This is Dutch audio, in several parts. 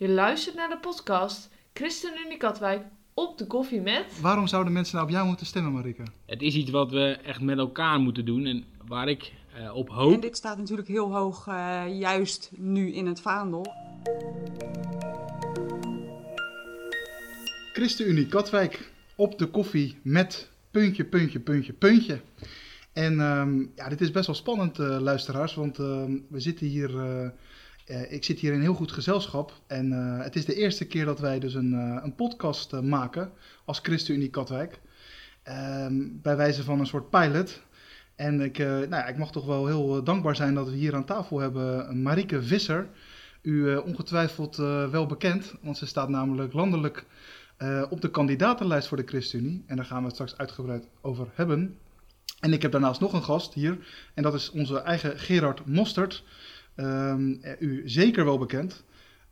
Je luistert naar de podcast ChristenUnie Katwijk op de koffie met... Waarom zouden mensen nou op jou moeten stemmen, Marike? Het is iets wat we echt met elkaar moeten doen en waar ik eh, op En hoop. dit staat natuurlijk heel hoog, eh, juist nu in het vaandel. ChristenUnie Katwijk op de koffie met puntje, puntje, puntje, puntje. En ehm, ja, dit is best wel spannend, eh, luisteraars, want ehm, we zitten hier, eh, ik zit hier in heel goed gezelschap. En eh, het is de eerste keer dat wij dus een, eh, een podcast maken als ChristenUnie Katwijk. Ehm, bij wijze van een soort pilot. En ik, nou ja, ik mag toch wel heel dankbaar zijn dat we hier aan tafel hebben Marieke Visser. U ongetwijfeld wel bekend, want ze staat namelijk landelijk op de kandidatenlijst voor de ChristenUnie. En daar gaan we het straks uitgebreid over hebben. En ik heb daarnaast nog een gast hier. En dat is onze eigen Gerard Mostert. Ehm, eh, u zeker wel bekend.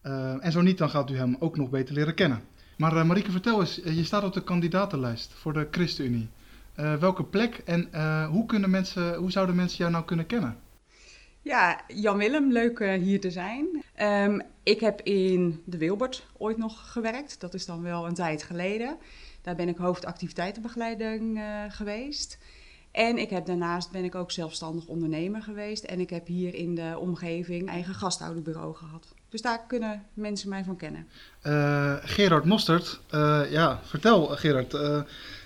Eh, en zo niet, dan gaat u hem ook nog beter leren kennen. Maar uh, Marieke, vertel eens. eh, je staat op de kandidatenlijst voor de ChristenUnie. Uh, welke plek en hoe, kunnen mensen, hoe zouden mensen jou nou kunnen kennen? Ja, Jan Willem, leuk hier te zijn. Um, ik heb in de Wilbert ooit nog gewerkt. Dat is dan wel een tijd geleden. Daar ben ik hoofdactiviteitenbegeleiding geweest. En ik heb daarnaast ben ik ook zelfstandig ondernemer geweest. En ik heb hier in de omgeving eigen gasthouderbureau gehad. Dus daar kunnen mensen mij van kennen. Uh, Gerard Mostert, uh, ja, vertel Gerard. Uh,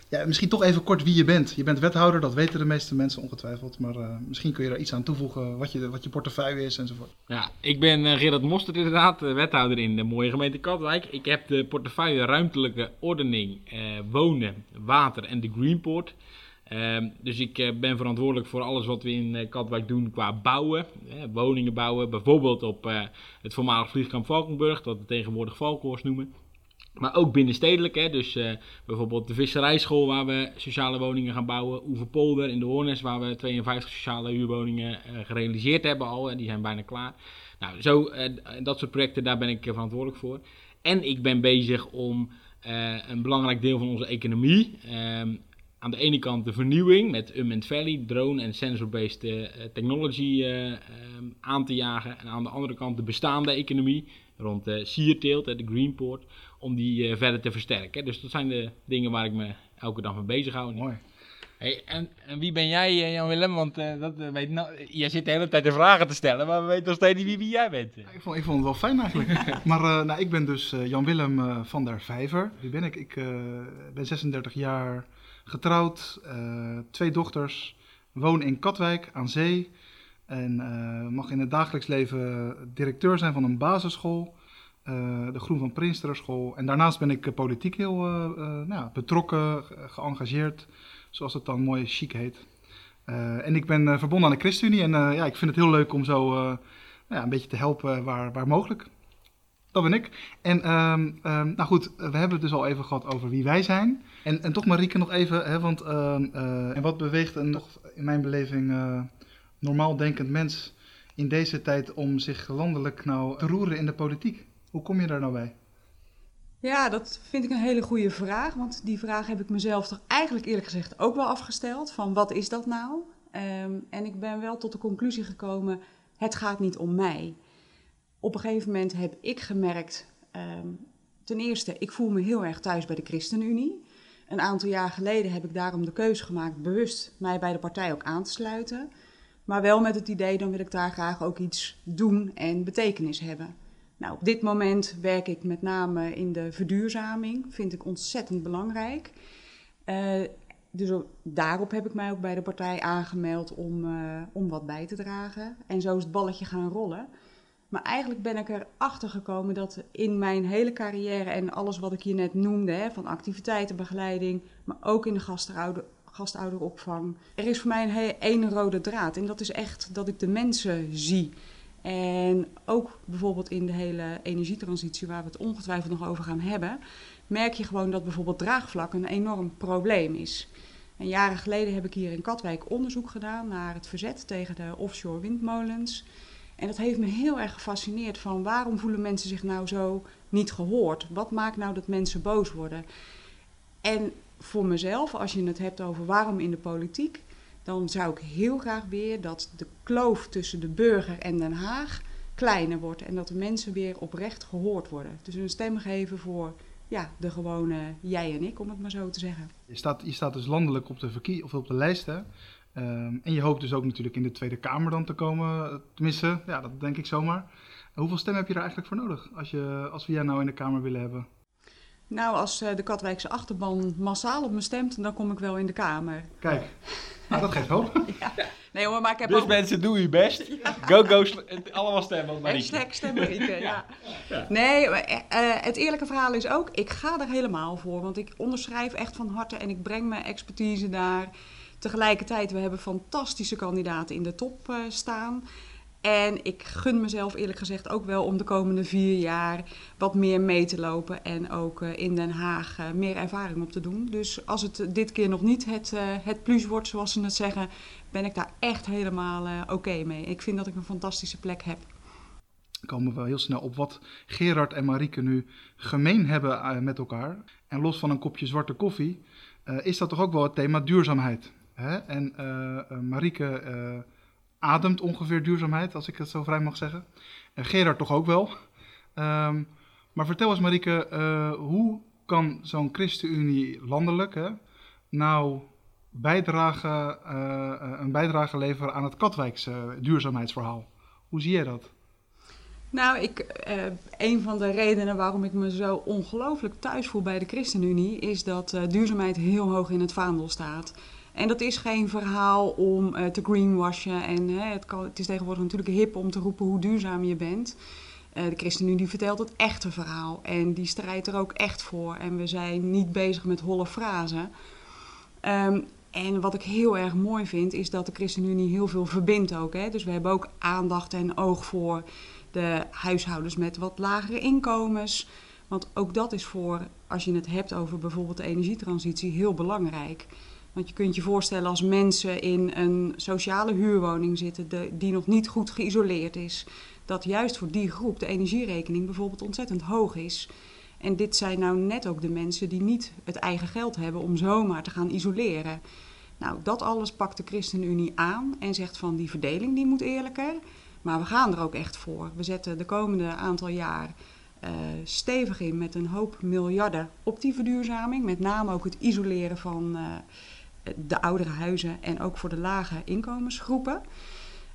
ja, misschien toch even kort wie je bent. Je bent wethouder, dat weten de meeste mensen ongetwijfeld. Maar uh, misschien kun je daar iets aan toevoegen, wat je, wat je portefeuille is enzovoort. Ja, ik ben Gerard Mostert inderdaad, wethouder in de mooie gemeente Katwijk. Ik heb de portefeuille ruimtelijke ordening, uh, wonen, water en de Greenport. Uh, dus ik uh, ben verantwoordelijk voor alles wat we in uh, Katwijk doen qua bouwen. woningen bouwen, bijvoorbeeld op eh, het voormalig vliegkamp Valkenburg, dat we tegenwoordig Valkhorst noemen. Maar ook binnenstedelijk, hè? dus bijvoorbeeld de visserijschool waar we sociale woningen gaan bouwen. Oeverpolder in de Hoornes waar we 52 sociale huurwoningen gerealiseerd hebben al. En die zijn bijna klaar. Nou, zo, dat soort projecten, daar ben ik verantwoordelijk voor. En ik ben bezig om een belangrijk deel van onze economie... aan de ene kant de vernieuwing met Unmanned Valley, drone en sensor-based technology aan te jagen. En aan de andere kant de bestaande economie rond de sierteelt, de Greenport, om die uh, verder te versterken. Dus dat zijn de dingen waar ik me elke dag mee bezig hou. Mooi. Hey, en, en, wie ben jij, uh, Jan Willem? Want uh, dat, weet, nou, jij zit de hele tijd de vragen te stellen, maar we weten nog steeds niet wie, wie jij bent. Ja, ik, vond, ik vond het wel fijn eigenlijk. maar nou, ik ben dus Jan Willem van der Vijver. Wie ben ik? Ik ben 36 jaar getrouwd, twee dochters, woon in Katwijk aan zee. En uh, mag in het dagelijks leven directeur zijn van een basisschool, uh, de Groen van Prinsteren school. En daarnaast ben ik politiek heel nou, betrokken, geëngageerd, zoals het dan mooi chic heet. en ik ben verbonden aan de ChristenUnie en ja, ik vind het heel leuk om zo nou ja, een beetje te helpen waar, waar mogelijk. Dat ben ik. En um, um, nou goed, we hebben het dus al even gehad over wie wij zijn. En, en toch Marieke nog even, hè, want en wat beweegt een toch in mijn beleving normaal denkend mens in deze tijd om zich landelijk nou te roeren in de politiek? Hoe kom je daar nou bij? Ja, dat vind ik een hele goede vraag. Want die vraag heb ik mezelf toch eigenlijk eerlijk gezegd ook wel afgesteld. Van wat is dat nou? En ik ben wel tot de conclusie gekomen, het gaat niet om mij. Op een gegeven moment heb ik gemerkt, um, ten eerste, ik voel me heel erg thuis bij de ChristenUnie. Een aantal jaar geleden heb ik daarom de keuze gemaakt bewust mij bij de partij ook aan te sluiten. Maar wel met het idee, dan wil ik daar graag ook iets doen en betekenis hebben. Nou, op dit moment werk ik met name in de verduurzaming. Vind ik ontzettend belangrijk. Uh, dus daarop heb ik mij ook bij de partij aangemeld om, uh, om wat bij te dragen. En zo is het balletje gaan rollen. Maar eigenlijk ben ik erachter gekomen dat in mijn hele carrière en alles wat ik hier net noemde, hè, van activiteitenbegeleiding, maar ook in de gastouder, gastouderopvang. Er is voor mij een één rode draad en dat is echt dat ik de mensen zie. En ook bijvoorbeeld in de hele energietransitie, waar we het ongetwijfeld nog over gaan hebben, merk je gewoon dat bijvoorbeeld draagvlak een enorm probleem is. En jaren geleden heb ik hier in Katwijk onderzoek gedaan naar het verzet tegen de offshore windmolens. En dat heeft me heel erg gefascineerd van waarom voelen mensen zich nou zo niet gehoord? Wat maakt nou dat mensen boos worden? En voor mezelf, als je het hebt over waarom in de politiek, dan zou ik heel graag weer dat de kloof tussen de burger en Den Haag kleiner wordt en dat de mensen weer oprecht gehoord worden. Dus een stem geven voor ja, de gewone jij en ik, om het maar zo te zeggen. Je staat, je staat dus landelijk op de, verkie of op de lijst? Ehm, en je hoopt dus ook natuurlijk in de Tweede Kamer dan te komen. Tenminste, ja, dat denk ik zomaar. Hoeveel stemmen heb je er eigenlijk voor nodig als, je, als we jij nou in de Kamer willen hebben? Nou, als eh, de Katwijkse achterban massaal op me stemt, dan kom ik wel in de Kamer. Kijk, nou, dat geeft hoop. Ja. Nee hoor, maar ik heb Dus ook... mensen, doe je best. Go, go, sl- allemaal stemmen op Marieke. Hashtag stem Marieke, ja. Nee, maar, eh, eh, het eerlijke verhaal is ook, ik ga er helemaal voor. Want ik onderschrijf echt van harte en ik breng mijn expertise daar. Tegelijkertijd, we hebben fantastische kandidaten in de top eh, staan. En ik gun mezelf eerlijk gezegd ook wel om de komende vier jaar wat meer mee te lopen. En ook eh, in Den Haag eh, meer ervaring op te doen. Dus als het dit keer nog niet het, het plus wordt, zoals ze het zeggen, ben ik daar echt helemaal oké mee. Ik vind dat ik een fantastische plek heb. komen we wel heel snel op wat Gerard en Marieke nu gemeen hebben met elkaar. En los van een kopje zwarte koffie, is dat toch ook wel het thema duurzaamheid. Hè? En eh, ademt ongeveer duurzaamheid, als ik het zo vrij mag zeggen. En Gerard toch ook wel. Ehm, maar vertel eens Marieke, hoe kan zo'n ChristenUnie landelijk hè, nou bijdragen, een bijdrage leveren aan het Katwijkse duurzaamheidsverhaal? Hoe zie jij dat? Nou, ik, eh, een van de redenen waarom ik me zo ongelooflijk thuis voel bij de ChristenUnie is dat eh, duurzaamheid heel hoog in het vaandel staat. En dat is geen verhaal om eh, te greenwashen. En hè, het, het is tegenwoordig natuurlijk hip om te roepen hoe duurzaam je bent. Eh, de ChristenUnie vertelt het echte verhaal. En die strijdt er ook echt voor. En we zijn niet bezig met holle frazen. Ehm, en wat ik heel erg mooi vind, is dat de ChristenUnie heel veel verbindt ook. Hè? Dus we hebben ook aandacht en oog voor de huishoudens met wat lagere inkomens. Want ook dat is voor, als je het hebt over bijvoorbeeld de energietransitie, heel belangrijk. Want je kunt je voorstellen als mensen in een sociale huurwoning zitten die nog niet goed geïsoleerd is, dat juist voor die groep de energierekening bijvoorbeeld ontzettend hoog is. En dit zijn nou net ook de mensen die niet het eigen geld hebben om zomaar te gaan isoleren. Nou, dat alles pakt de ChristenUnie aan en zegt van die verdeling die moet eerlijker. Maar we gaan er ook echt voor. We zetten de komende aantal jaar eh, stevig in met een hoop miljarden op die verduurzaming. Met name ook het isoleren van eh, de oudere huizen en ook voor de lage inkomensgroepen.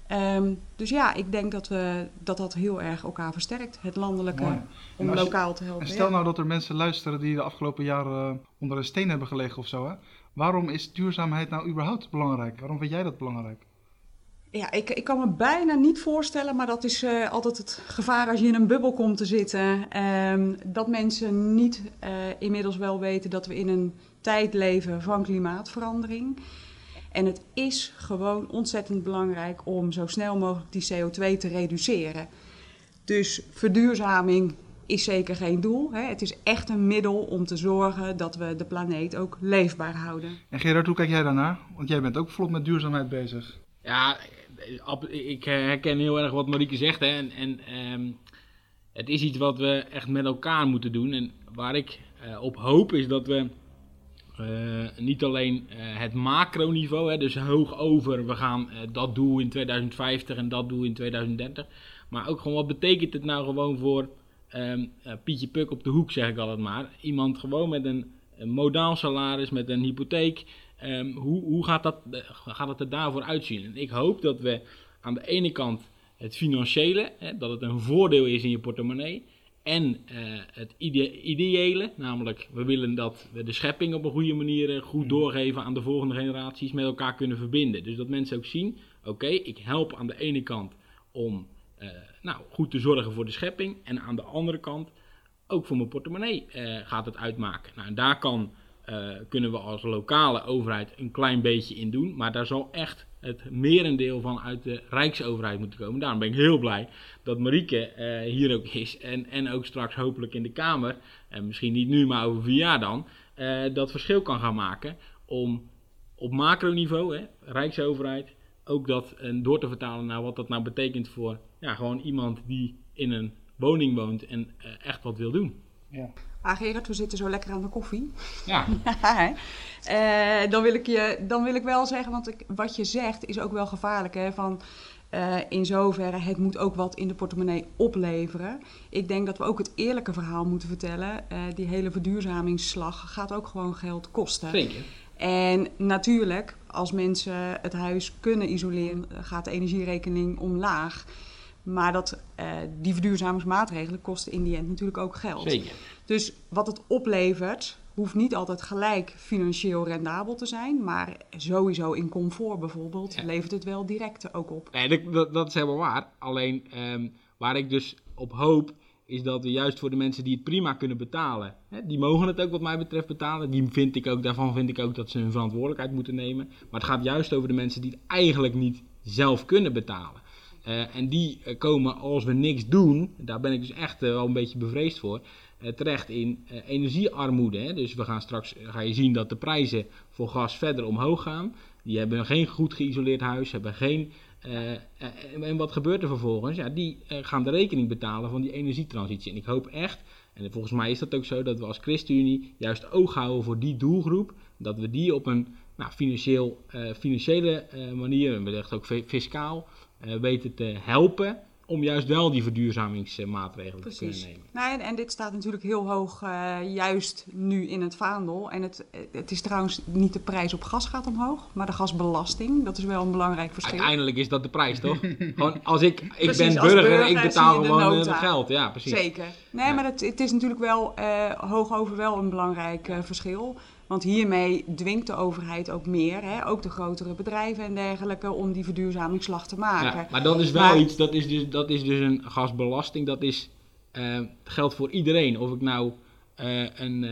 Ehm, dus ja, ik denk dat, we, dat dat heel erg elkaar versterkt, het landelijke, Mooi. om je- lokaal te helpen. En stel ja. nou dat er mensen luisteren die de afgelopen jaren eh, onder een steen hebben gelegen of zo. Hè? Waarom is duurzaamheid nou überhaupt belangrijk? Waarom vind jij dat belangrijk? Ja, ik, ik kan me bijna niet voorstellen, maar dat is eh, altijd het gevaar als je in een bubbel komt te zitten. ehm, dat mensen niet eh, inmiddels wel weten dat we in een tijd leven van klimaatverandering. En het is gewoon ontzettend belangrijk om zo snel mogelijk die CO2 te reduceren. Dus verduurzaming is zeker geen doel. Hè. Het is echt een middel om te zorgen dat we de planeet ook leefbaar houden. En Gerard, hoe kijk jij daarnaar? Want jij bent ook vlot met duurzaamheid bezig. Ja, ik herken heel erg wat Marieke zegt. Hè. En, en ehm, het is iets wat we echt met elkaar moeten doen. En waar ik eh, op hoop is dat we eh, niet alleen eh, het macroniveau, hè, dus hoog over, we gaan eh, dat doel in 2050 en dat doel in 2030. Maar ook gewoon wat betekent het nou gewoon voor ehm, eh, Pietje Puk op de hoek, zeg ik altijd maar. Iemand gewoon met een, modaal salaris, met een hypotheek. Ehm, hoe hoe gaat, dat, gaat het er daarvoor uitzien? En ik hoop dat we aan de ene kant het financiële, hè, dat het een voordeel is in je portemonnee. En eh, het ide- ideële, namelijk we willen dat we de schepping op een goede manier eh, goed doorgeven aan de volgende generaties, met elkaar kunnen verbinden. Dus dat mensen ook zien, oké, ik help aan de ene kant om eh, nou, goed te zorgen voor de schepping. En aan de andere kant ook voor mijn portemonnee gaat het uitmaken. Nou, en daar kan, eh, kunnen we als lokale overheid een klein beetje in doen. Maar daar zal echt het merendeel van uit de Rijksoverheid moeten komen. Daarom ben ik heel blij dat Marieke eh, hier ook is. En, en ook straks hopelijk in de Kamer, en misschien niet nu, maar over vier jaar dan, eh, dat verschil kan gaan maken om op macroniveau, hè, Rijksoverheid, ook dat en door te vertalen naar wat dat nou betekent voor ja, gewoon iemand die in een woning woont en echt wat wil doen. Ah Gerard, we zitten zo lekker aan de koffie. Ja, Ja. Eh, dan, wil ik je, dan wil ik wel zeggen, want ik, wat je zegt is ook wel gevaarlijk. Hè? Van, Uh, in zoverre, het moet ook wat in de portemonnee opleveren. Ik denk dat we ook het eerlijke verhaal moeten vertellen. Uh, die hele verduurzamingsslag gaat ook gewoon geld kosten. Zeker. En natuurlijk, als mensen het huis kunnen isoleren, gaat de energierekening omlaag. Maar dat, uh, die verduurzamingsmaatregelen kosten in die end natuurlijk ook geld. Zeker. Dus wat het oplevert, hoeft niet altijd gelijk financieel rendabel te zijn. Maar sowieso in comfort bijvoorbeeld Ja. levert het wel direct ook op. Nee, dat, dat, dat is helemaal waar. Alleen ehm, waar ik dus op hoop, is dat we juist voor de mensen die het prima kunnen betalen, hè, die mogen het ook wat mij betreft betalen. Die vind ik ook, daarvan vind ik ook dat ze hun verantwoordelijkheid moeten nemen. Maar het gaat juist over de mensen die het eigenlijk niet zelf kunnen betalen. Eh, en die eh, komen als we niks doen, daar ben ik dus echt eh, wel een beetje bevreesd voor, terecht in energiearmoede. Hè? Dus we gaan straks, ga je zien dat de prijzen voor gas verder omhoog gaan. Die hebben geen goed geïsoleerd huis, hebben geen en wat gebeurt er vervolgens? Ja, die gaan de rekening betalen van die energietransitie. En ik hoop echt, en volgens mij is dat ook zo, dat we als ChristenUnie juist oog houden voor die doelgroep. Dat we die op een nou, financieel, financiële manier, en wellicht ook fi- fiscaal, weten te helpen. Om juist wel die verduurzamingsmaatregelen te kunnen nemen. Nou, en, dit staat natuurlijk heel hoog, eh, juist nu in het vaandel. En het, het is trouwens niet de prijs op gas gaat omhoog, maar de gasbelasting. Dat is wel een belangrijk verschil. Uiteindelijk is dat de prijs, toch? Gewoon als ik, ik Precies, ben burger, burger ik betaal gewoon eh, het geld. Ja, precies. Zeker. Nee, Ja. maar het, het is natuurlijk wel eh, hoog over wel een belangrijk eh, verschil. Want hiermee dwingt de overheid ook meer, hè, ook de grotere bedrijven en dergelijke, om die verduurzamingsslag te maken. Ja, maar dat is wel Maar- iets, dat is, dus, dat is dus een gasbelasting, dat is, eh, geldt voor iedereen. Of ik nou eh, een, eh,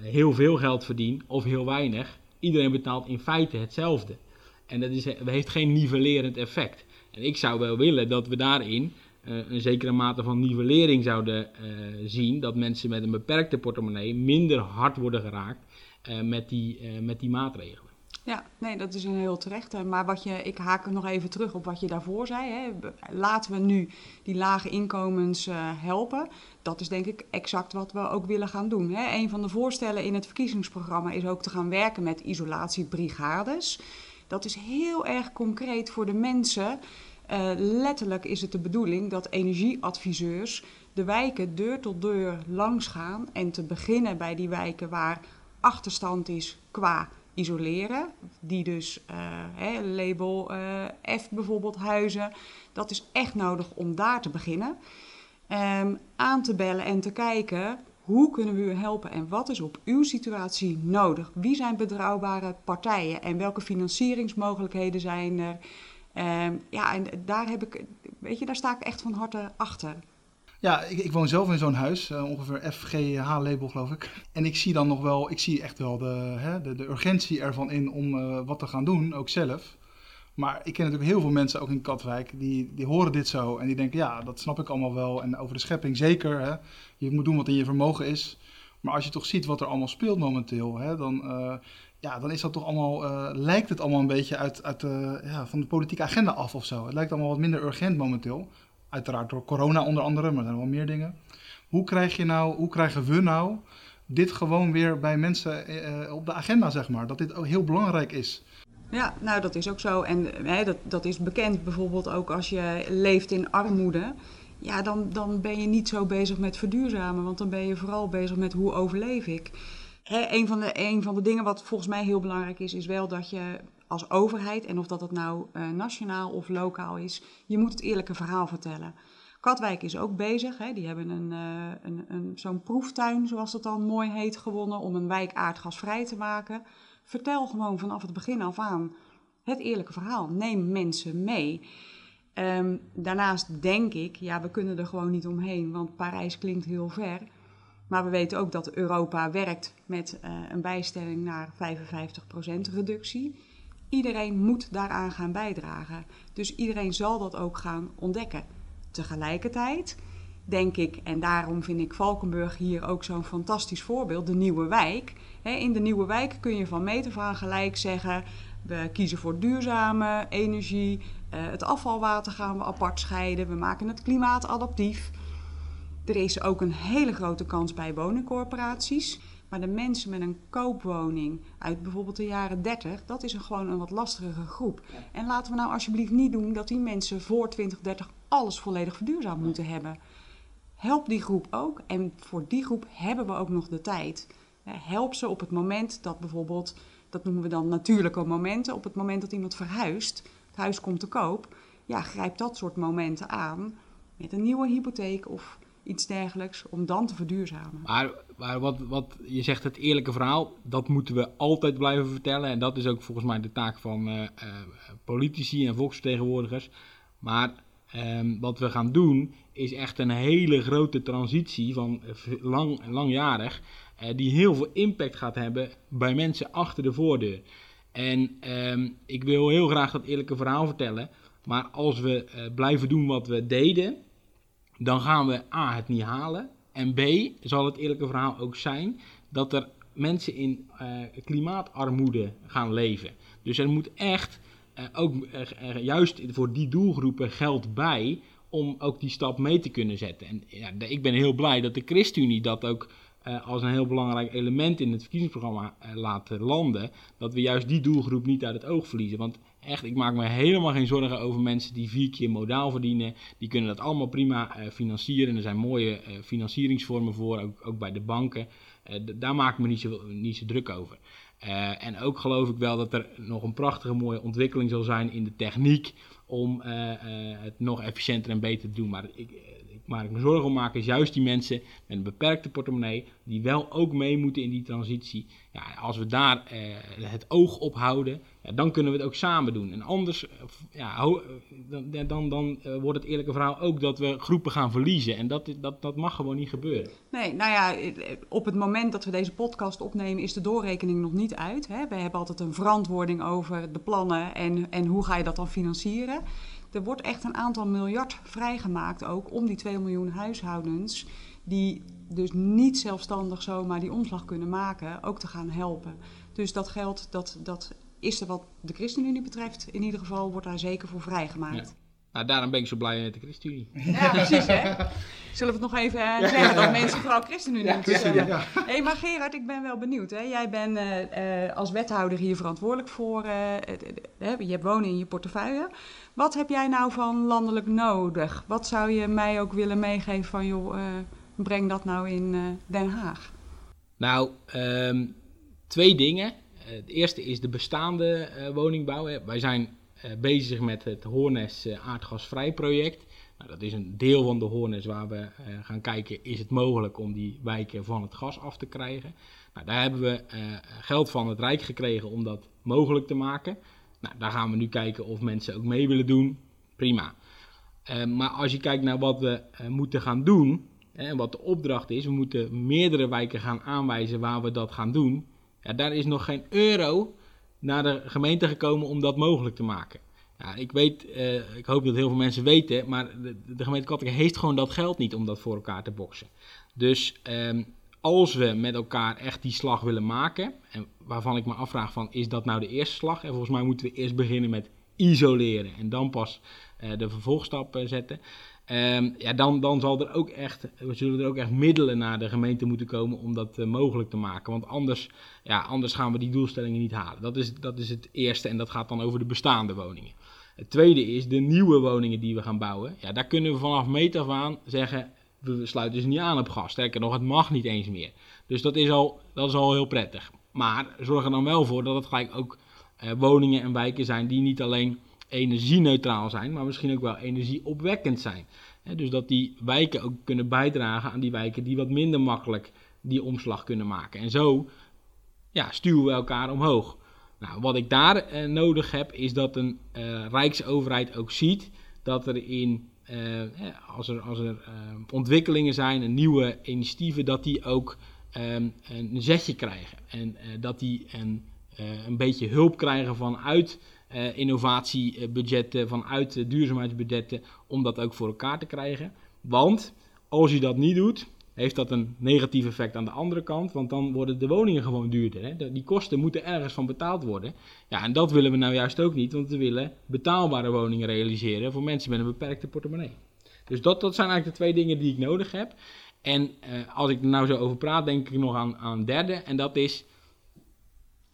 heel veel geld verdien of heel weinig, iedereen betaalt in feite hetzelfde. En dat is, heeft geen nivellerend effect. En ik zou wel willen dat we daarin een zekere mate van nivellering zouden zien. Dat mensen met een beperkte portemonnee minder hard worden geraakt met, die, eh, met die maatregelen. Ja, nee, dat is een heel terechte. Maar wat je, ik haak nog even terug op wat je daarvoor zei. Hè. Laten we nu die lage inkomens eh, helpen. Dat is denk ik exact wat we ook willen gaan doen. Hè. Een van de voorstellen in het verkiezingsprogramma is ook te gaan werken met isolatiebrigades. Dat is heel erg concreet voor de mensen. Eh, letterlijk is het de bedoeling dat energieadviseurs de wijken deur tot deur langs gaan. En te beginnen bij die wijken waar achterstand is qua isoleren. Die dus eh, label eh, F bijvoorbeeld huizen. Dat is echt nodig om daar te beginnen. Ehm, aan te bellen en te kijken hoe kunnen we u helpen en wat is op uw situatie nodig? Wie zijn betrouwbare partijen en welke financieringsmogelijkheden zijn er? Ehm, ja, en daar heb ik, weet je, daar sta ik echt van harte achter. Ja, ik, ik woon zelf in zo'n huis, eh, ongeveer FGH-label geloof ik. En ik zie dan nog wel, ik zie echt wel de, hè, de, de urgentie ervan in om eh, wat te gaan doen, ook zelf. Maar ik ken natuurlijk heel veel mensen, ook in Katwijk, die, die horen dit zo en die denken, ja, dat snap ik allemaal wel. En over de schepping zeker, hè. je moet doen wat in je vermogen is. Maar als je toch ziet wat er allemaal speelt momenteel, hè, dan, eh, ja, dan is dat toch allemaal, lijkt het allemaal een beetje uit, uit de, ja, van de politieke agenda af of zo. Het lijkt allemaal wat minder urgent momenteel. Uiteraard door corona onder andere, maar er zijn wel meer dingen. Hoe, krijg je nou, hoe krijgen we nou dit gewoon weer bij mensen eh, op de agenda, zeg maar? Dat dit ook heel belangrijk is. Ja, nou dat is ook zo. En hè, dat, dat is bekend bijvoorbeeld ook als je leeft in armoede. Ja, dan, dan ben je niet zo bezig met verduurzamen, want dan ben je vooral bezig met hoe overleef ik. Hè, van de, een van de dingen wat volgens mij heel belangrijk is, is wel dat je als overheid, en of dat het nou eh, nationaal of lokaal is, je moet het eerlijke verhaal vertellen. Katwijk is ook bezig. Hè. Die hebben een, eh, een, een, zo'n proeftuin, zoals dat dan mooi heet, gewonnen om een wijk aardgasvrij te maken. Vertel gewoon vanaf het begin af aan het eerlijke verhaal. Neem mensen mee. Ehm, daarnaast denk ik, ja, we kunnen er gewoon niet omheen, want Parijs klinkt heel ver. Maar we weten ook dat Europa werkt met eh, een bijstelling naar 55% reductie. Iedereen moet daaraan gaan bijdragen. Dus iedereen zal dat ook gaan ontdekken. Tegelijkertijd denk ik, en daarom vind ik Valkenburg hier ook zo'n fantastisch voorbeeld, de nieuwe wijk. In de nieuwe wijk kun je van meter van gelijk zeggen, we kiezen voor duurzame energie, eh, het afvalwater gaan we apart scheiden, we maken het klimaatadaptief. Er is ook een hele grote kans bij woningcorporaties. Maar de mensen met een koopwoning uit bijvoorbeeld de jaren 30, dat is een, gewoon een wat lastigere groep. En laten we nou alsjeblieft niet doen dat die mensen voor 2030 alles volledig verduurzaamd moeten hebben. Help die groep ook. En voor die groep hebben we ook nog de tijd. Help ze op het moment dat bijvoorbeeld, dat noemen we dan natuurlijke momenten, op het moment dat iemand verhuist, het huis komt te koop, ja, grijp dat soort momenten aan met een nieuwe hypotheek of iets dergelijks, om dan te verduurzamen. Maar, maar wat, wat je zegt, het eerlijke verhaal, dat moeten we altijd blijven vertellen. En dat is ook volgens mij de taak van uh, uh, politici en volksvertegenwoordigers. Maar um, wat we gaan doen, is echt een hele grote transitie van lang, langjarig, die heel veel impact gaat hebben bij mensen achter de voordeur. En um, ik wil heel graag dat eerlijke verhaal vertellen. Maar als we blijven doen wat we deden, dan gaan we A, het niet halen. En B, zal het eerlijke verhaal ook zijn dat er mensen in uh, klimaatarmoede gaan leven. Dus er moet echt uh, ook uh, juist voor die doelgroepen geld bij om ook die stap mee te kunnen zetten. En ja, ik ben heel blij dat de ChristenUnie dat ook als een heel belangrijk element in het verkiezingsprogramma laat landen. Dat we juist die doelgroep niet uit het oog verliezen. Want Echt, ik maak me helemaal geen zorgen over mensen die vier keer modaal verdienen. Die kunnen dat allemaal prima uh, financieren. Er zijn mooie uh, financieringsvormen voor, ook, ook bij de banken. Uh, daar maak ik me niet niet zo druk over. en ook geloof ik wel dat er nog een prachtige mooie ontwikkeling zal zijn in de techniek om het nog efficiënter en beter te doen. Maar ik, waar ik me zorgen om maak, is juist die mensen met een beperkte portemonnee, die wel ook mee moeten in die transitie. Ja, als we daar eh, het oog op houden, ja, dan kunnen we het ook samen doen. En anders, ja, dan, dan, dan uh, wordt het eerlijke verhaal ook dat we groepen gaan verliezen. En dat, dat, dat mag gewoon niet gebeuren. Nee, nou ja, op het moment dat we deze podcast opnemen, is de doorrekening nog niet uit. Hè? We hebben altijd een verantwoording over de plannen en, en hoe ga je dat dan financieren. Er wordt echt een aantal miljard vrijgemaakt ook om die 2 miljoen huishoudens die dus niet zelfstandig zomaar die omslag kunnen maken, ook te gaan helpen. Dus dat geld, dat, dat is er wat de ChristenUnie betreft, in ieder geval wordt daar zeker voor vrijgemaakt. Nou, daarom ben ik zo blij met de ChristenUnie. Ja, precies hè. Zullen we het nog even uh, zeggen dat mensen vooral ChristenUnie moeten stemmen? Ja. Hé, hey, maar Gerard, ik ben wel benieuwd. Hè? Jij bent uh, uh, als wethouder hier verantwoordelijk voor, je hebt wonen in je portefeuille. Wat heb jij nou van landelijk nodig? Wat zou je mij ook willen meegeven van, joh, breng dat nou in Den Haag? Nou, um, twee dingen. het eerste is de bestaande woningbouw. Wij zijn bezig met het Hoornes uh, aardgasvrij project. Nou, dat is een deel van de Hoornes waar we uh, gaan kijken, is het mogelijk om die wijken van het gas af te krijgen. Nou, daar hebben we geld van het Rijk gekregen om dat mogelijk te maken. Nou, daar gaan we nu kijken of mensen ook mee willen doen. Prima. maar als je kijkt naar wat we moeten gaan doen, en wat de opdracht is, we moeten meerdere wijken gaan aanwijzen waar we dat gaan doen. Ja, daar is nog geen euro naar de gemeente gekomen om dat mogelijk te maken. Ja, ik weet, uh, ik hoop dat heel veel mensen weten, maar de, de gemeente Katwijk heeft gewoon dat geld niet om dat voor elkaar te boksen. Dus um, als we met elkaar echt die slag willen maken, en waarvan ik me afvraag van, is dat nou de eerste slag? En volgens mij moeten we eerst beginnen met isoleren en dan pas uh, de vervolgstap zetten. Um, ja, dan, dan zal er ook echt, we zullen er ook echt middelen naar de gemeente moeten komen om dat uh, mogelijk te maken. Want anders, ja, anders gaan we die doelstellingen niet halen. Dat is, dat is het eerste en dat gaat dan over de bestaande woningen. Het tweede is de nieuwe woningen die we gaan bouwen. Ja, daar kunnen we vanaf meet af aan zeggen, we sluiten ze niet aan op gas. Sterker nog, het mag niet eens meer. Dus dat is al, dat is al heel prettig. Maar zorg er dan wel voor dat het gelijk ook uh, woningen en wijken zijn die niet alleen energie-neutraal zijn, maar misschien ook wel energieopwekkend zijn. dus dat die wijken ook kunnen bijdragen aan die wijken die wat minder makkelijk die omslag kunnen maken. En zo ja, stuwen we elkaar omhoog. Nou, wat ik daar eh, nodig heb, is dat een uh, rijksoverheid ook ziet dat er in, uh, als er, als er ontwikkelingen zijn, en nieuwe initiatieven, dat die ook um, een zetje krijgen. En dat die een, een beetje hulp krijgen vanuit uh, innovatiebudgetten, vanuit duurzaamheidsbudgetten, om dat ook voor elkaar te krijgen. Want als je dat niet doet, heeft dat een negatief effect aan de andere kant, want dan worden de woningen gewoon duurder. Hè? Die kosten moeten ergens van betaald worden. Ja, en dat willen we nou juist ook niet, want we willen betaalbare woningen realiseren voor mensen met een beperkte portemonnee. Dus dat, dat zijn eigenlijk de twee dingen die ik nodig heb. En eh, als ik er nou zo over praat, denk ik nog aan, aan derde. En dat is...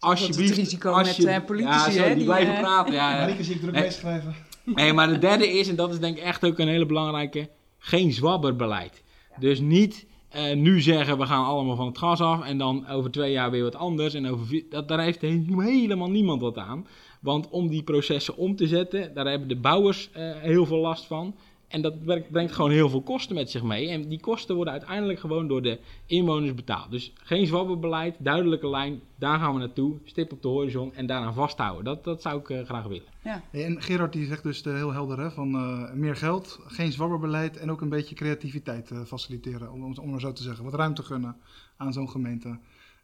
Alsjeblieft, het risico als met, eh, politici, ja, zo, hè, die, blijven eh, praten. Ja, ja. Marieke zie ik druk Nee. meeschrijven. Nee, maar de derde is, en dat is denk ik echt ook een hele belangrijke, geen zwabberbeleid. Dus niet eh, nu zeggen we gaan allemaal van het gas af en dan over twee jaar weer wat anders. En over vier, dat, daar heeft he- helemaal niemand wat aan. Want om die processen om te zetten, daar hebben de bouwers eh, heel veel last van. En dat brengt gewoon heel veel kosten met zich mee. En die kosten worden uiteindelijk gewoon door de inwoners betaald. Dus geen zwabberbeleid, duidelijke lijn, daar gaan we naartoe. Stip op de horizon en daaraan vasthouden. Dat, dat zou ik eh, graag willen. Ja. Hey, En Gerard die zegt dus eh, heel helder hè, van eh, meer geld, geen zwabberbeleid en ook een beetje creativiteit eh, faciliteren, om, om, maar zo te zeggen. Wat ruimte gunnen aan zo'n gemeente.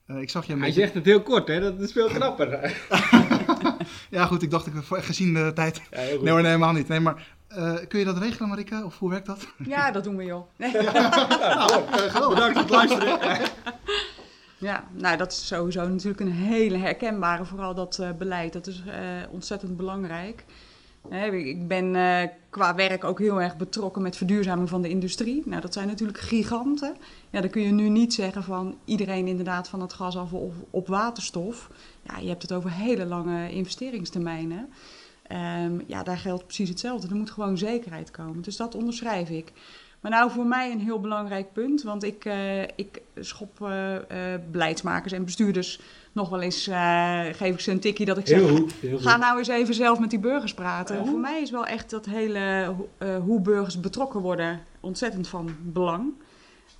Eh, ik zag je een Hij beetje... zegt het heel kort, hè? Dat is veel knapper. Ja goed, ik dacht ik gezien de tijd. Ja. Nee hoor, nee, helemaal niet. Nee, maar eh, kun je dat regelen Marika? Of hoe werkt dat? ja, dat doen we joh. Nee. Bedankt voor het luisteren. Ja, nou dat is sowieso natuurlijk een hele herkenbare, vooral dat eh, beleid. Dat is eh, ontzettend belangrijk. Hè, ik ben eh, qua werk ook heel erg betrokken met verduurzaming van de industrie. Nou, dat zijn natuurlijk giganten. Ja, dan kun je nu niet zeggen van iedereen inderdaad van het gas af of op waterstof. Ja, je hebt het over hele lange investeringstermijnen. Ehm, ja, daar geldt precies hetzelfde. Er moet gewoon zekerheid komen. Dus dat onderschrijf ik. Maar nou voor mij een heel belangrijk punt, want ik, eh, ik schop eh, eh, beleidsmakers en bestuurders nog wel eens, geef ik ze een tikkie dat ik zeg, Heel goed. Heel goed. ga nou eens even zelf met die burgers praten. Voor mij is wel echt dat hele, ho- hoe burgers betrokken worden, ontzettend van belang.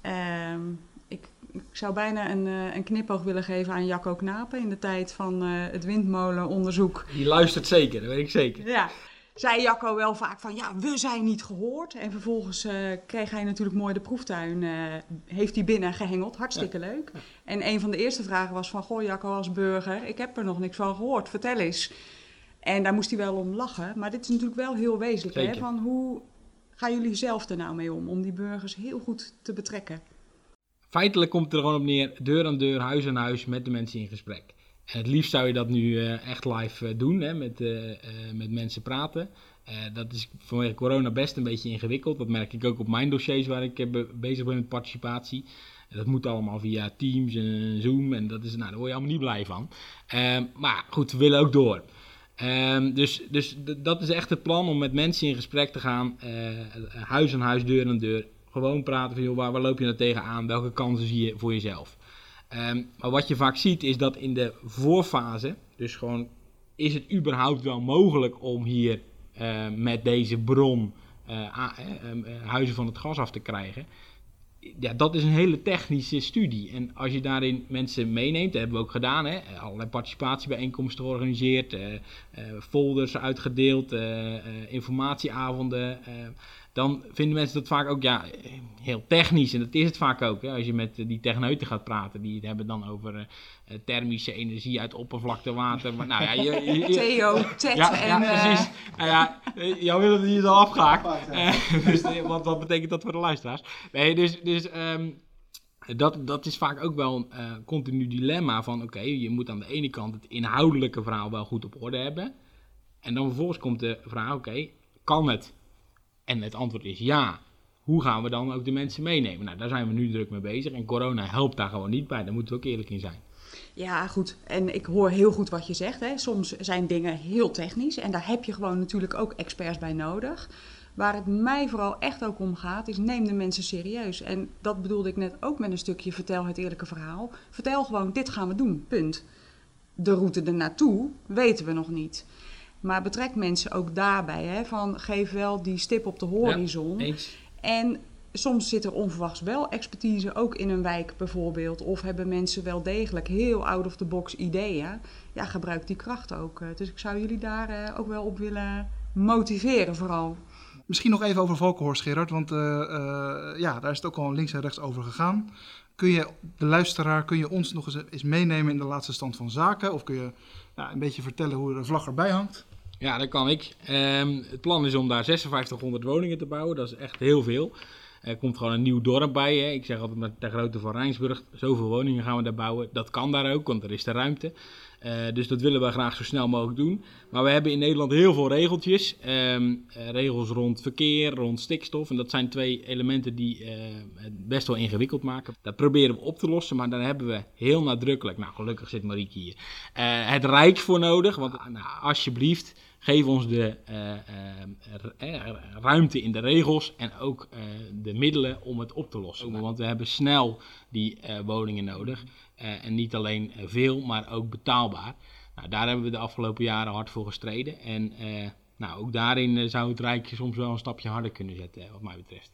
Ehm, ik, zou bijna een, eh, een knipoog willen geven aan Jacco Knapen in de tijd van eh, het windmolenonderzoek. Die luistert zeker, dat weet ik zeker. Ja, zei Jacco wel vaak van ja, we zijn niet gehoord. En vervolgens eh, kreeg hij natuurlijk mooi de proeftuin, eh, heeft hij binnen gehengeld. Hartstikke leuk. En een van de eerste vragen was van, goh Jacco als burger, ik heb er nog niks van gehoord, vertel eens. En daar moest hij wel om lachen. Maar dit is natuurlijk wel heel wezenlijk. Hè? Van hoe gaan jullie zelf er nou mee om, om die burgers heel goed te betrekken? Feitelijk komt het er gewoon op neer, deur aan deur, huis aan huis, met de mensen in gesprek. En het liefst zou je dat nu eh, echt live eh, doen, hè, met, eh, met mensen praten. Dat is vanwege corona best een beetje ingewikkeld. Dat merk ik ook op mijn dossiers waar ik be- bezig ben met participatie. Dat moet allemaal via Teams en Zoom en dat is, nou, daar word je allemaal niet blij van. Ehm, maar goed, we willen ook door. Ehm, dus dus dat is echt het plan om met mensen in gesprek te gaan, huis aan huis, deur aan deur. Gewoon praten van, waar, waar loop je nou tegenaan? Welke kansen zie je voor jezelf? Ehm, maar wat je vaak ziet is dat in de voorfase, dus gewoon, is het überhaupt wel mogelijk om hier eh, met deze bron eh, a- eh, huizen van het gas af te krijgen? Ja, dat is een hele technische studie. En als je daarin mensen meeneemt, dat hebben we ook gedaan, hè, allerlei participatiebijeenkomsten georganiseerd, eh, folders uitgedeeld, informatieavonden. Dan vinden mensen dat vaak ook ja, heel technisch. En dat is het vaak ook. Hè. Als je met eh, die techneuten gaat praten, die het hebben dan over eh, eh, thermische energie uit oppervlaktewater. Maar, nou ja, je, je- je- Theo, Ted ja, en... ja, eh, precies. Nou ja, eh, jou wil het hier al afgehaakt. Dus, eh, wat, betekent dat voor de luisteraars? Nee, dus, dus ehm, dat, dat is vaak ook wel een continu dilemma van... oké, je moet aan de ene kant het inhoudelijke verhaal wel goed op orde hebben. En dan vervolgens komt de vraag, oké, kan het? En het antwoord is ja. Hoe gaan we dan ook de mensen meenemen? Nou, daar zijn we nu druk mee bezig. En corona helpt daar gewoon niet bij. Daar moeten we ook eerlijk in zijn. Ja, goed. En ik hoor heel goed wat je zegt. Hè. Soms zijn dingen heel technisch en daar heb je gewoon natuurlijk ook experts bij nodig. Waar het mij vooral echt ook om gaat, is neem de mensen serieus. En dat bedoelde ik net ook met een stukje vertel het eerlijke verhaal. Vertel gewoon, dit gaan we doen, punt. De route ernaartoe weten we nog niet. Maar betrek mensen ook daarbij, hè, van geef wel die stip op de horizon. Eens? En soms zit er onverwachts wel expertise, ook in een wijk bijvoorbeeld. Of hebben mensen wel degelijk heel out-of-the-box ideeën. Ja, gebruik die kracht ook. Eh, Dus ik zou jullie daar eh, ook wel op willen motiveren vooral. Misschien nog even over Valkenhorst, Gerard, want eh, eh, ja, daar is het ook al links en rechts over gegaan. Kun je de luisteraar, kun je ons nog eens, eens meenemen in de laatste stand van zaken? Of kun je ja, een beetje vertellen hoe de vlag erbij hangt? Ja, dat kan ik. Ehm, het plan is om daar 5600 woningen te bouwen. Dat is echt heel veel. Er komt gewoon een nieuw dorp bij. Hè. Ik zeg altijd met de grootte van Rijnsburg, zoveel woningen gaan we daar bouwen. Dat kan daar ook, want er is de ruimte. Uh, dus dat willen we graag zo snel mogelijk doen. Maar we hebben in Nederland heel veel regeltjes. Um, uh, regels rond verkeer, rond stikstof. En dat zijn twee elementen die uh, het best wel ingewikkeld maken. Dat proberen we op te lossen, maar daar hebben we heel nadrukkelijk, nou gelukkig zit Marieke hier, het Rijk voor nodig. Want nou, alsjeblieft, geef ons de ruimte in de regels en ook de middelen om het op te lossen. Want we hebben snel die woningen nodig. Uh, en niet alleen veel, maar ook betaalbaar. Nou, daar hebben we de afgelopen jaren hard voor gestreden. En uh, nou, ook daarin uh, zou het Rijk soms wel een stapje harder kunnen zetten, wat mij betreft.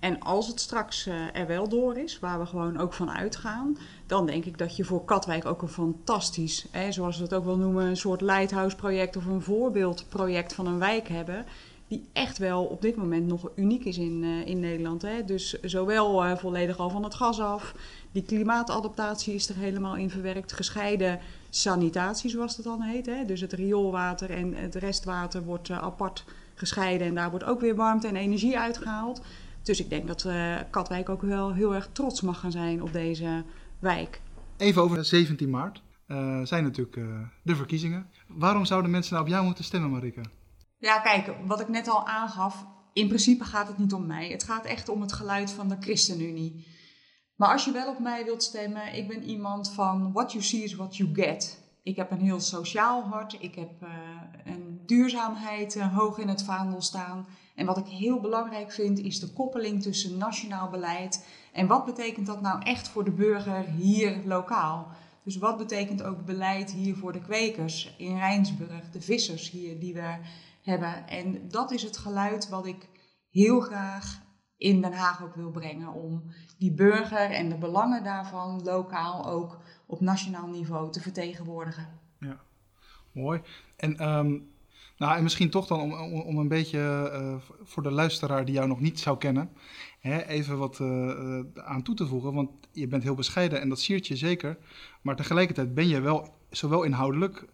En als het straks er wel door is, waar we gewoon ook van uitgaan, dan denk ik dat je voor Katwijk ook een fantastisch, hè, zoals we het ook wel noemen, een soort lighthouse project of een voorbeeldproject van een wijk hebben die echt wel op dit moment nog uniek is in, in Nederland. Hè? Dus zowel volledig al van het gas af, die klimaatadaptatie is er helemaal in verwerkt, gescheiden sanitatie zoals dat dan heet. Hè? Dus het rioolwater en het restwater wordt uh, apart gescheiden en daar wordt ook weer warmte en energie uitgehaald. Dus ik denk dat Katwijk ook wel heel erg trots mag gaan zijn op deze wijk. Even over 17 maart. zijn natuurlijk de verkiezingen. Waarom zouden mensen nou op jou moeten stemmen, Marike? Ja, kijk, wat ik net al aangaf, in principe gaat het niet om mij. Het gaat echt om het geluid van de ChristenUnie. Maar als je wel op mij wilt stemmen, ik ben iemand van what you see is what you get. Ik heb een heel sociaal hart, ik heb uh, een duurzaamheid uh, hoog in het vaandel staan. En wat ik heel belangrijk vind, is de koppeling tussen nationaal beleid en wat betekent dat nou echt voor de burger hier lokaal. Dus wat betekent ook beleid hier voor de kwekers in Rijnsburg, de vissers hier die we hebben. En dat is het geluid wat ik heel graag in Den Haag ook wil brengen. Om die burger en de belangen daarvan lokaal ook op nationaal niveau te vertegenwoordigen. Ja, mooi. En, um, nou, en misschien toch dan om, om, een beetje uh, voor de luisteraar die jou nog niet zou kennen, hè, even wat uh, aan toe te voegen. Want je bent heel bescheiden en dat siert je zeker. Maar tegelijkertijd ben je wel zowel inhoudelijk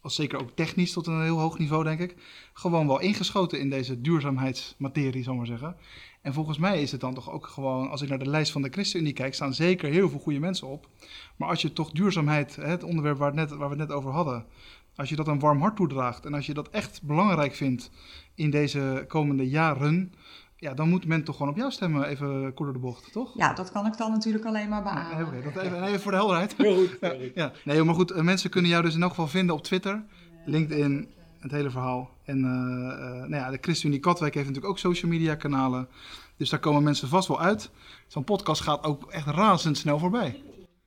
als zeker ook technisch tot een heel hoog niveau, denk ik, gewoon wel ingeschoten in deze duurzaamheidsmaterie, zal maar zeggen. En volgens mij is het dan toch ook gewoon, als ik naar de lijst van de ChristenUnie kijk, staan zeker heel veel goede mensen op. Maar als je toch duurzaamheid, het onderwerp waar, net, waar we het net over hadden, als je dat een warm hart toedraagt en als je dat echt belangrijk vindt in deze komende jaren, ja, dan moet men toch gewoon op jou stemmen, even kort door de bocht, toch? Ja, dat kan ik dan natuurlijk alleen maar beamen. Okay, dat even, even, voor de helderheid. Heel goed. ja, ja. Nee, maar goed, mensen kunnen jou dus in elk geval vinden op Twitter, LinkedIn, het hele verhaal. En uh, uh, nou ja, de ChristenUnie Katwijk heeft natuurlijk ook social media kanalen. Dus daar komen mensen vast wel uit. Zo'n podcast gaat ook echt razendsnel voorbij.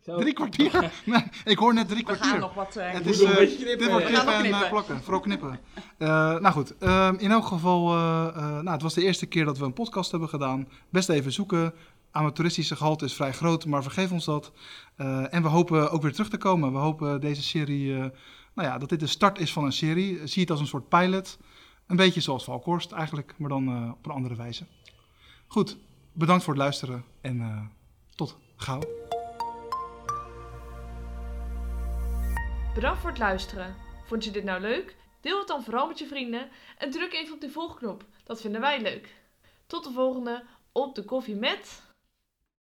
Zo. Drie kwartier? Nee, ik hoor net drie We kwartier. gaan nog wat uh, het is, uh, dit wordt knippen en uh, plakken. Vooral knippen. nou goed, ehm, in elk geval, nou, het was de eerste keer dat we een podcast hebben gedaan. Best even zoeken. Amateuristische gehalte is vrij groot, maar vergeef ons dat. en we hopen ook weer terug te komen. We hopen deze serie, nou ja, dat dit de start is van een serie. Zie het als een soort pilot. Een beetje zoals Valkorst eigenlijk, maar dan op een andere wijze. Goed, bedankt voor het luisteren en tot gauw. Bedankt voor het luisteren. Vond je dit nou leuk? Deel het dan vooral met je vrienden en druk even op de volgknop. Dat vinden wij leuk. Tot de volgende op de koffie met...